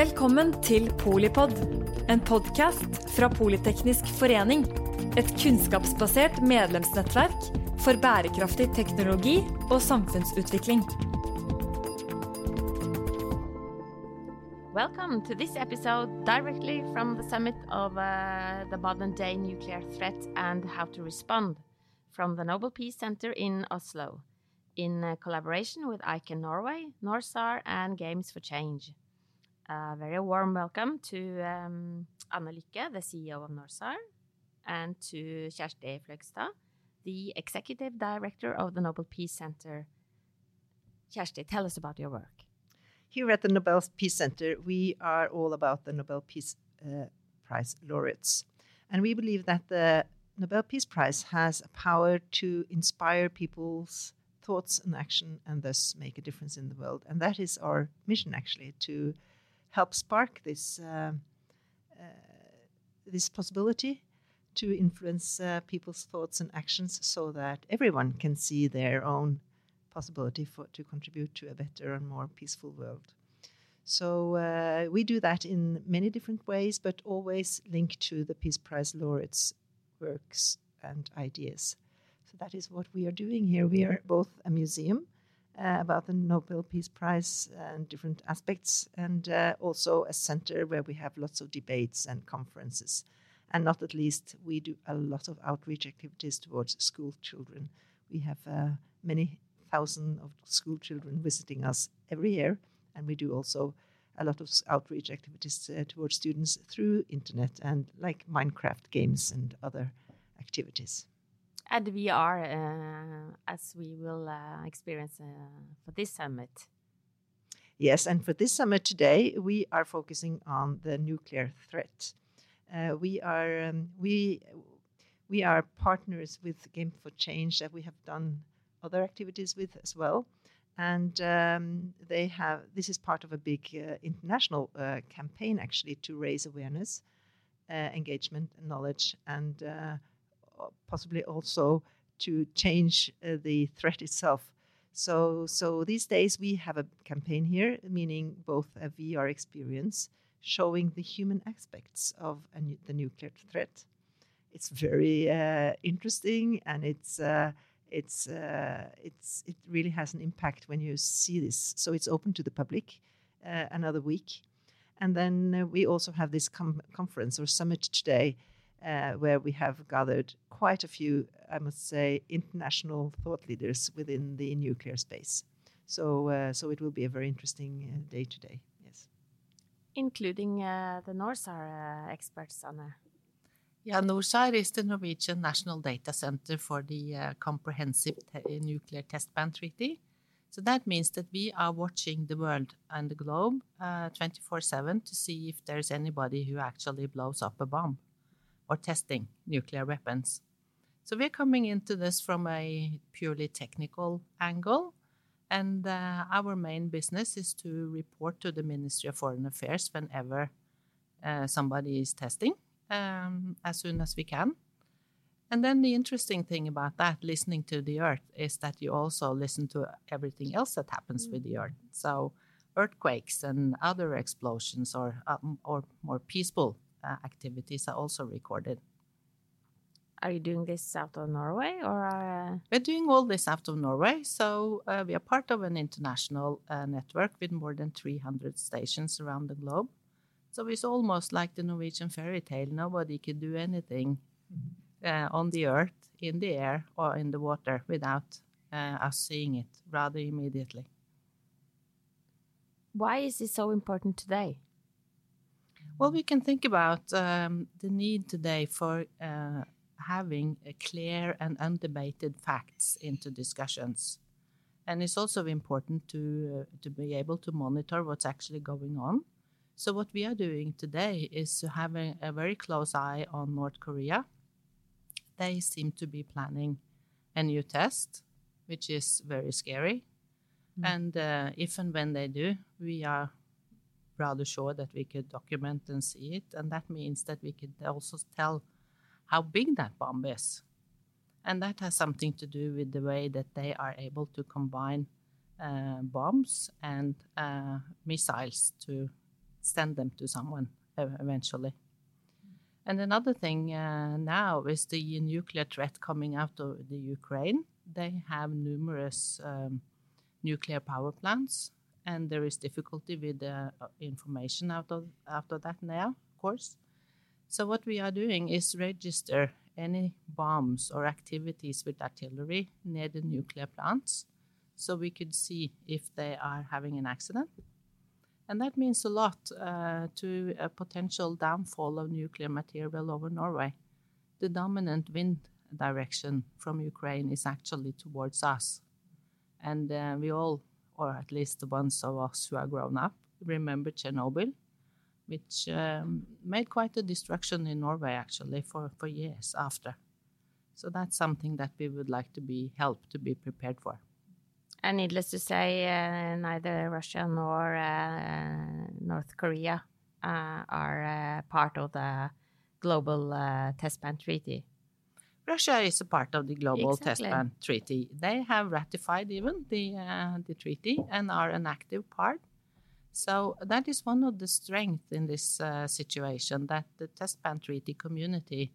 Velkommen til Polipod, en podkast fra Politeknisk forening. Et kunnskapsbasert medlemsnettverk for bærekraftig teknologi og samfunnsutvikling. Welcome to this episode directly from the summit of uh, the modern day nuclear threat and how to respond from the Nobel Peace Center in Oslo in uh, collaboration with ICANN Norway, Norsar, and Games for Change. A very warm welcome to um, Anne Lycke, the CEO of Norsar, and to Kjersti Fløgstad, the Executive Director of the Nobel Peace Center. Kjersti, tell us about your work. Here at the Nobel Peace Center, we are all about the Nobel Peace uh, Prize laureates. And we believe that the Nobel Peace Prize has a power to inspire people's thoughts and action and thus make a difference in the world. And that is our mission, actually, to help spark this uh, uh, this possibility to influence uh, people's thoughts and actions, so that everyone can see their own possibility for to contribute to a better and more peaceful world. So uh, we do that in many different ways, but always linked to the Peace Prize laureates' works and ideas. So that is what we are doing here. We are both a museum uh, about the Nobel Peace Prize and different aspects, and uh, also a center where we have lots of debates and conferences. And not at least, we do a lot of outreach activities towards school children. We have uh, many thousand of school children visiting us every year, and we do also a lot of outreach activities uh, towards students through internet and like Minecraft games and other activities and VR, uh, as we will uh, experience uh, for this summit. Yes, and for this summit today, we are focusing on the nuclear threat. Uh, we are um, we we are partners with Game for Change that we have done other activities with as well, and um, they have this is part of a big uh, international uh, campaign actually to raise awareness, engagement, and knowledge, and possibly also to change uh, the threat itself. So, so these days we have a campaign here, meaning both a VR experience showing the human aspects of nu the nuclear threat. It's very uh, interesting, and it's uh, it's uh, it's it really has an impact when you see this. So it's open to the public uh, another week, and then we also have this com conference or summit today uh, where we have gathered quite a few, I must say, international thought leaders within the nuclear space. So, uh, so it will be a very interesting uh, day today. Yes, including uh, the NORSAR uh, experts, Anna. Yeah, NORSAR is the Norwegian National Data Center for the uh, Comprehensive te Nuclear Test Ban Treaty. So that means that we are watching the world and the globe 24 7 to see if there's anybody who actually blows up a bomb or testing nuclear weapons. So we're coming into this from a purely technical angle. And uh, our main business is to report to the Ministry of Foreign Affairs whenever uh, somebody is testing, um, as soon as we can. And then the interesting thing about that, listening to the Earth, is that you also listen to everything else that happens mm. with the Earth. So earthquakes and other explosions, or um, or more peaceful uh, activities are also recorded. Are you doing this out of Norway or? Uh... We're doing all this out of Norway. So uh, we are part of an international uh, network with more than 300 stations around the globe. So it's almost like the Norwegian fairy tale. Nobody can do anything uh, on the earth, in the air, or in the water without uh, us seeing it rather immediately. Why is it so important today? Well, we can think about um, the need today for uh, having clear and undebated facts into discussions. And it's also important to, uh, to be able to monitor what's actually going on. So, what we are doing today is to having a very close eye on North Korea. They seem to be planning a new test, which is very scary. Mm. And uh, if and when they do, we are rather sure that we could document and see it. And that means that we could also tell how big that bomb is. And that has something to do with the way that they are able to combine uh, bombs and uh, missiles to send them to someone eventually. And another thing uh, now is the nuclear threat coming out of the Ukraine. They have numerous um, nuclear power plants, and there is difficulty with the uh, information out of that now, of course. So what we are doing is register any bombs or activities with artillery near the nuclear plants, so we could see if they are having an accident and that means a lot uh, to a potential downfall of nuclear material over Norway. The dominant wind direction from Ukraine is actually towards us. And uh, we all, or at least the ones of us who are grown up, remember Chernobyl, which um, made quite a destruction in Norway actually for, for years after. So that's something that we would like to be helped to be prepared for. And needless to say, uh, neither Russia nor uh, North Korea uh, are uh, part of the global uh, test ban treaty. Russia is a part of the global exactly. test ban treaty. They have ratified even the uh, the treaty and are an active part. So that is one of the strengths in this situation that the test ban treaty community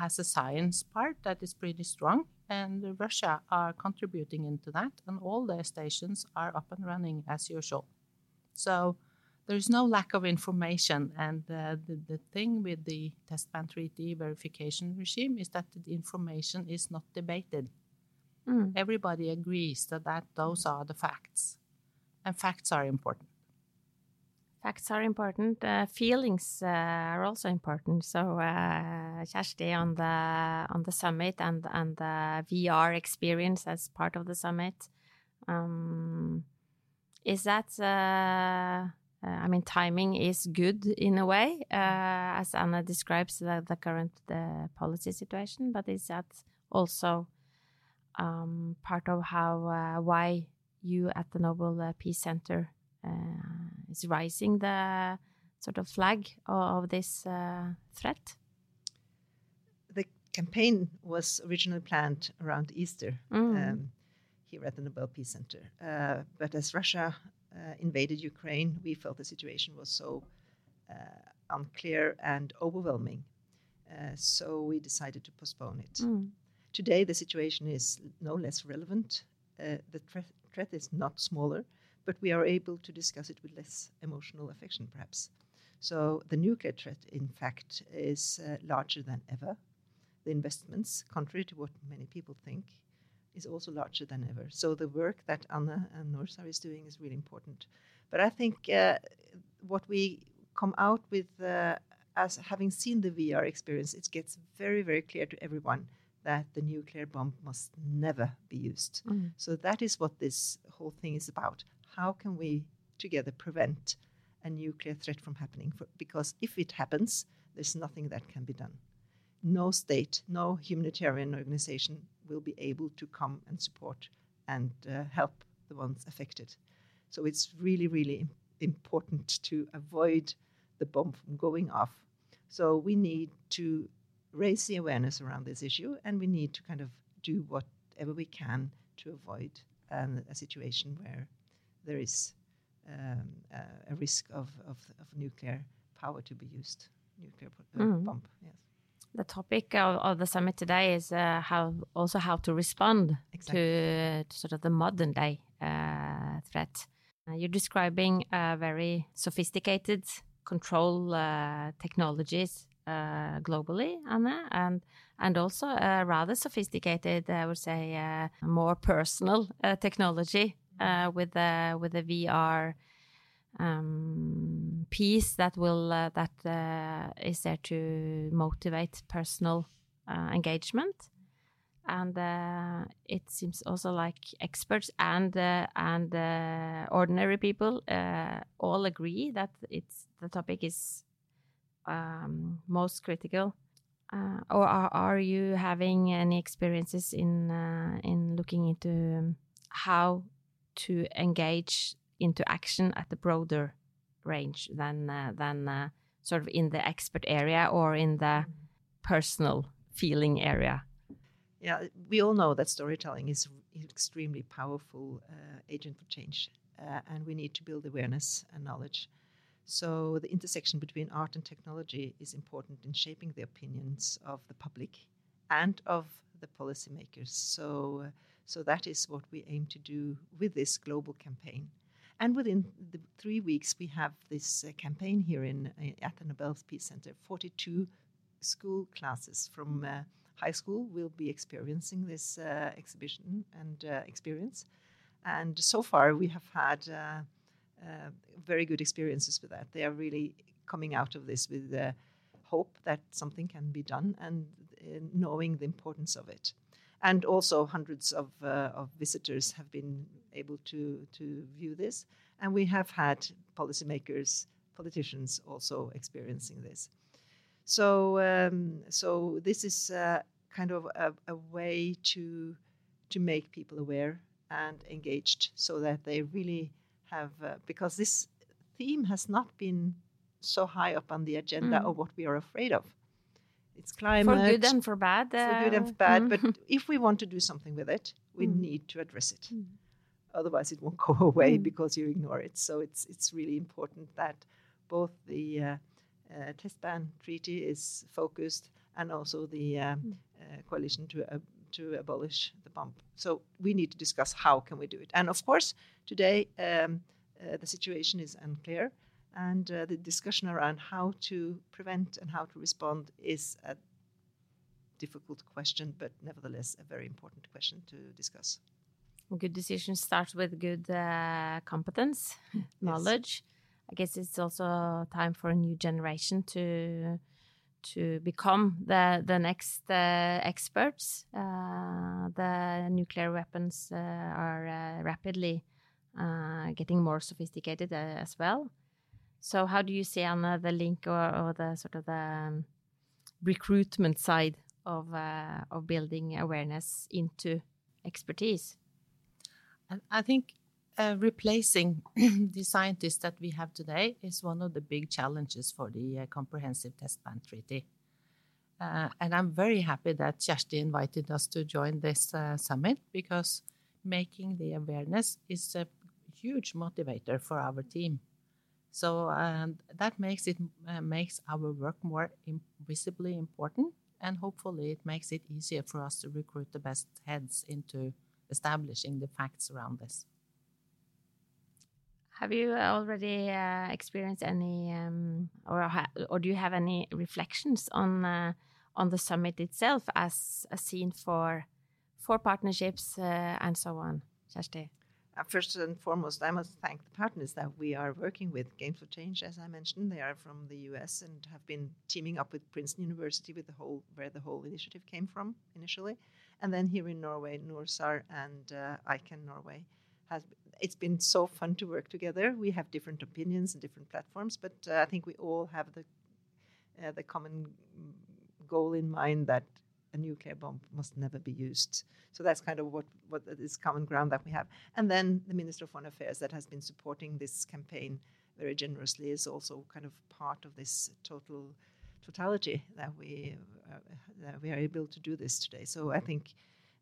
has a science part that is pretty strong and Russia are contributing into that, and all their stations are up and running as usual. So there's no lack of information, and uh, the, the thing with the test ban treaty verification regime is that the information is not debated. Mm. Everybody agrees that, that those are the facts, and facts are important facts are important. Uh, feelings uh, are also important. So, uh, Kjersti, on the on the summit and and the VR experience as part of the summit, um, is that? Uh, uh, I mean, timing is good in a way, uh, as Anna describes the, the current policy situation. But is that also um, part of how why you at the Nobel Peace Center uh, is rising the sort of flag of, of this uh, threat? The campaign was originally planned around Easter mm. um, here at the Nobel Peace Center. Uh, but as Russia invaded Ukraine, we felt the situation was so unclear and overwhelming. Uh, so we decided to postpone it. Mm. Today, the situation is no less relevant. Uh, the threat, threat is not smaller, but we are able to discuss it with less emotional affection, perhaps. So the nuclear threat, in fact, is uh, larger than ever. The investments, contrary to what many people think, is also larger than ever. So the work that Anna and Norsar is doing is really important. But I think uh, what we come out with uh, as having seen the VR experience, it gets very, very clear to everyone that the nuclear bomb must never be used. Mm. So that is what this whole thing is about how can we together prevent a nuclear threat from happening? For, because if it happens, there's nothing that can be done. No state, no humanitarian organization will be able to come and support and uh, help the ones affected. So it's really, really important to avoid the bomb from going off. So we need to raise the awareness around this issue, and we need to kind of do whatever we can to avoid um, a situation where there is um, uh, a risk of, of, of, nuclear power to be used, nuclear mm. bomb. Yes. The topic of, of the summit today is uh, how also how to respond exactly. to, to, sort of the modern day uh, threat. Uh, you're describing very sophisticated control uh, technologies globally, Anna, and and also rather sophisticated, I would say, more personal technology uh, with the with the VR um, piece that will uh, that uh, is there to motivate personal uh, engagement, and uh, it seems also like experts and uh, and ordinary people all agree that it's the topic is um, most critical. or are, are you having any experiences in in looking into how to engage into action at the broader range than uh, than uh, sort of in the expert area or in the personal feeling area. Yeah, we all know that storytelling is an extremely powerful uh, agent for change, uh, and we need to build awareness and knowledge. So the intersection between art and technology is important in shaping the opinions of the public and of the policymakers. So, uh, so that is what we aim to do with this global campaign. And within the three weeks, we have this uh, campaign here in uh, at the Nobel Peace Center. Forty-two school classes from uh, high school will be experiencing this uh, exhibition and uh, experience. And so far, we have had very good experiences with that. They are really coming out of this with hope that something can be done and knowing the importance of it. And also, hundreds of, uh, of visitors have been able to, to view this. And we have had policymakers, politicians also experiencing this. So, um, so this is uh, kind of a, a, way to to make people aware and engaged, so that they really have uh, because this theme has not been so high up on the agenda mm. of what we are afraid of. It's climate for good and for bad. Uh, for good and for bad. but mm. if we want to do something with it, we mm. need to address it. Mm. Otherwise, it won't go away mm. because you ignore it. So it's it's really important that both the uh, uh, test ban treaty is focused and also the um, uh, coalition to uh, to abolish the bomb. So we need to discuss how can we do it. And of course, today um, uh, the situation is unclear and uh, the discussion around how to prevent and how to respond is a difficult question, but nevertheless a very important question to discuss. Good decision starts with good uh, competence, yes. knowledge. I guess it's also time for a new generation to to become the the next uh, experts. Uh, the nuclear weapons uh, are uh, rapidly uh, getting more sophisticated as well. So how do you see Anna the link or, or the sort of the um, recruitment side of uh, of building awareness into expertise? I think uh, replacing the scientists that we have today is one of the big challenges for the uh, Comprehensive Test Ban Treaty. Uh, and I'm very happy that Kjersti invited us to join this uh, summit because making the awareness is a huge motivator for our team. So that makes it uh, makes our work more visibly important, and hopefully it makes it easier for us to recruit the best heads into establishing the facts around this. Have you already uh, experienced any, um, or or do you have any reflections on uh, on the summit itself as a scene for for partnerships uh, and so on, Kjersti? First and foremost, I must thank the partners that we are working with. Games for Change, as I mentioned, they are from the US and have been teaming up with Princeton University, with the whole where the whole initiative came from initially, and then here in Norway, Norsar and uh, ICAN Norway has. It's been so fun to work together. We have different opinions and different platforms, but uh, I think we all have the uh, the common goal in mind that a nuclear bomb must never be used. So that's kind of what, what is common ground that we have. And then the Minister of Foreign Affairs that has been supporting this campaign very generously is also kind of part of this total totality that we uh, that we are able to do this today. So I think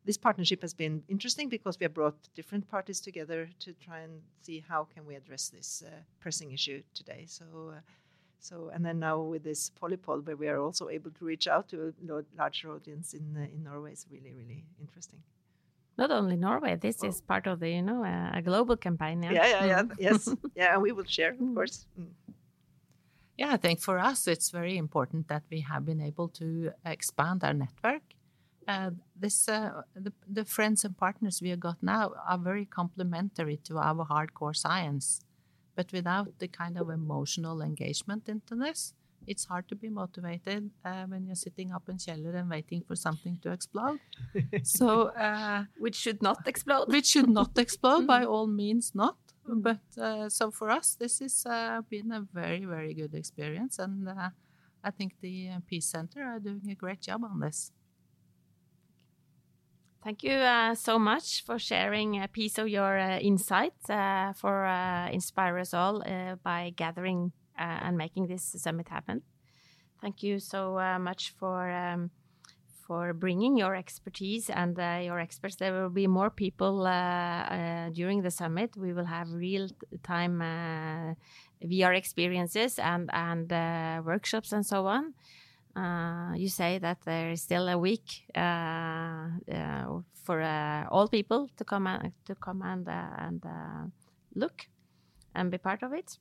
this partnership has been interesting because we have brought different parties together to try and see how can we address this uh, pressing issue today. So. Uh, so, and then now with this Polypod, where we are also able to reach out to a larger audience in uh, in Norway, is really really interesting. Not only Norway, this is part of the you know uh, a global campaign. Yeah, yeah, yeah, yeah yes, yeah, and we will share, of mm. course. Mm. Yeah, I think for us it's very important that we have been able to expand our network. Uh, this uh, the, the friends and partners we have got now are very complementary to our hardcore science. But without the kind of emotional engagement into this, it's hard to be motivated uh, when you're sitting up in Kjeller and waiting for something to explode. so, uh, which should not explode. which should not explode by all means, not. But uh, so for us, this has uh, been a very, very good experience, and uh, I think the uh, Peace Center are doing a great job on this. Thank you uh, so much for sharing a piece of your uh, insights uh, for uh, inspire us all uh, by gathering uh, and making this summit happen. Thank you so much for um, for bringing your expertise and your experts. There will be more people during the summit. We will have real time VR experiences and and workshops and so on. Uh, you say that there is still a week for all people to come and, to come and and look and be part of it.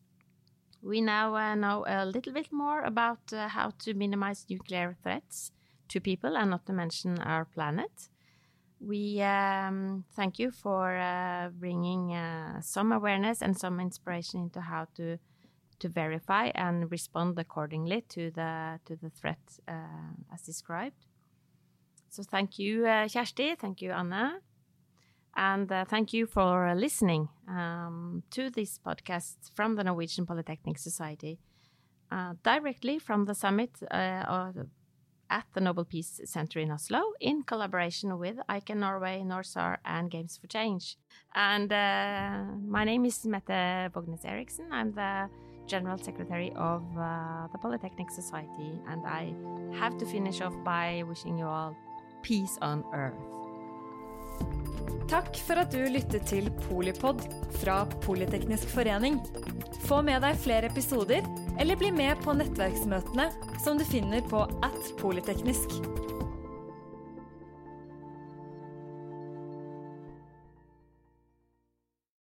We now uh, know a little bit more about uh, how to minimize nuclear threats to people and not to mention our planet. We um, thank you for uh, bringing uh, some awareness and some inspiration into how to to verify and respond accordingly to the to the threat uh, as described. So thank you, uh, Kjersti. Thank you, Anna. And uh, thank you for listening um, to this podcast from the Norwegian Polytechnic Society, uh, directly from the summit uh, at the Nobel Peace Center in Oslo, in collaboration with ICAN Norway, NORSAR, and Games for Change. And uh, my name is Mette Vågnes Eriksen. I'm the General Secretary of uh, the Polytechnic Society, and I have to finish off by wishing you all peace on earth. Takk for at du lyttet til Polipod fra Politeknisk forening. Få med deg flere episoder, eller bli med på nettverksmøtene som du finner på at polyteknisk.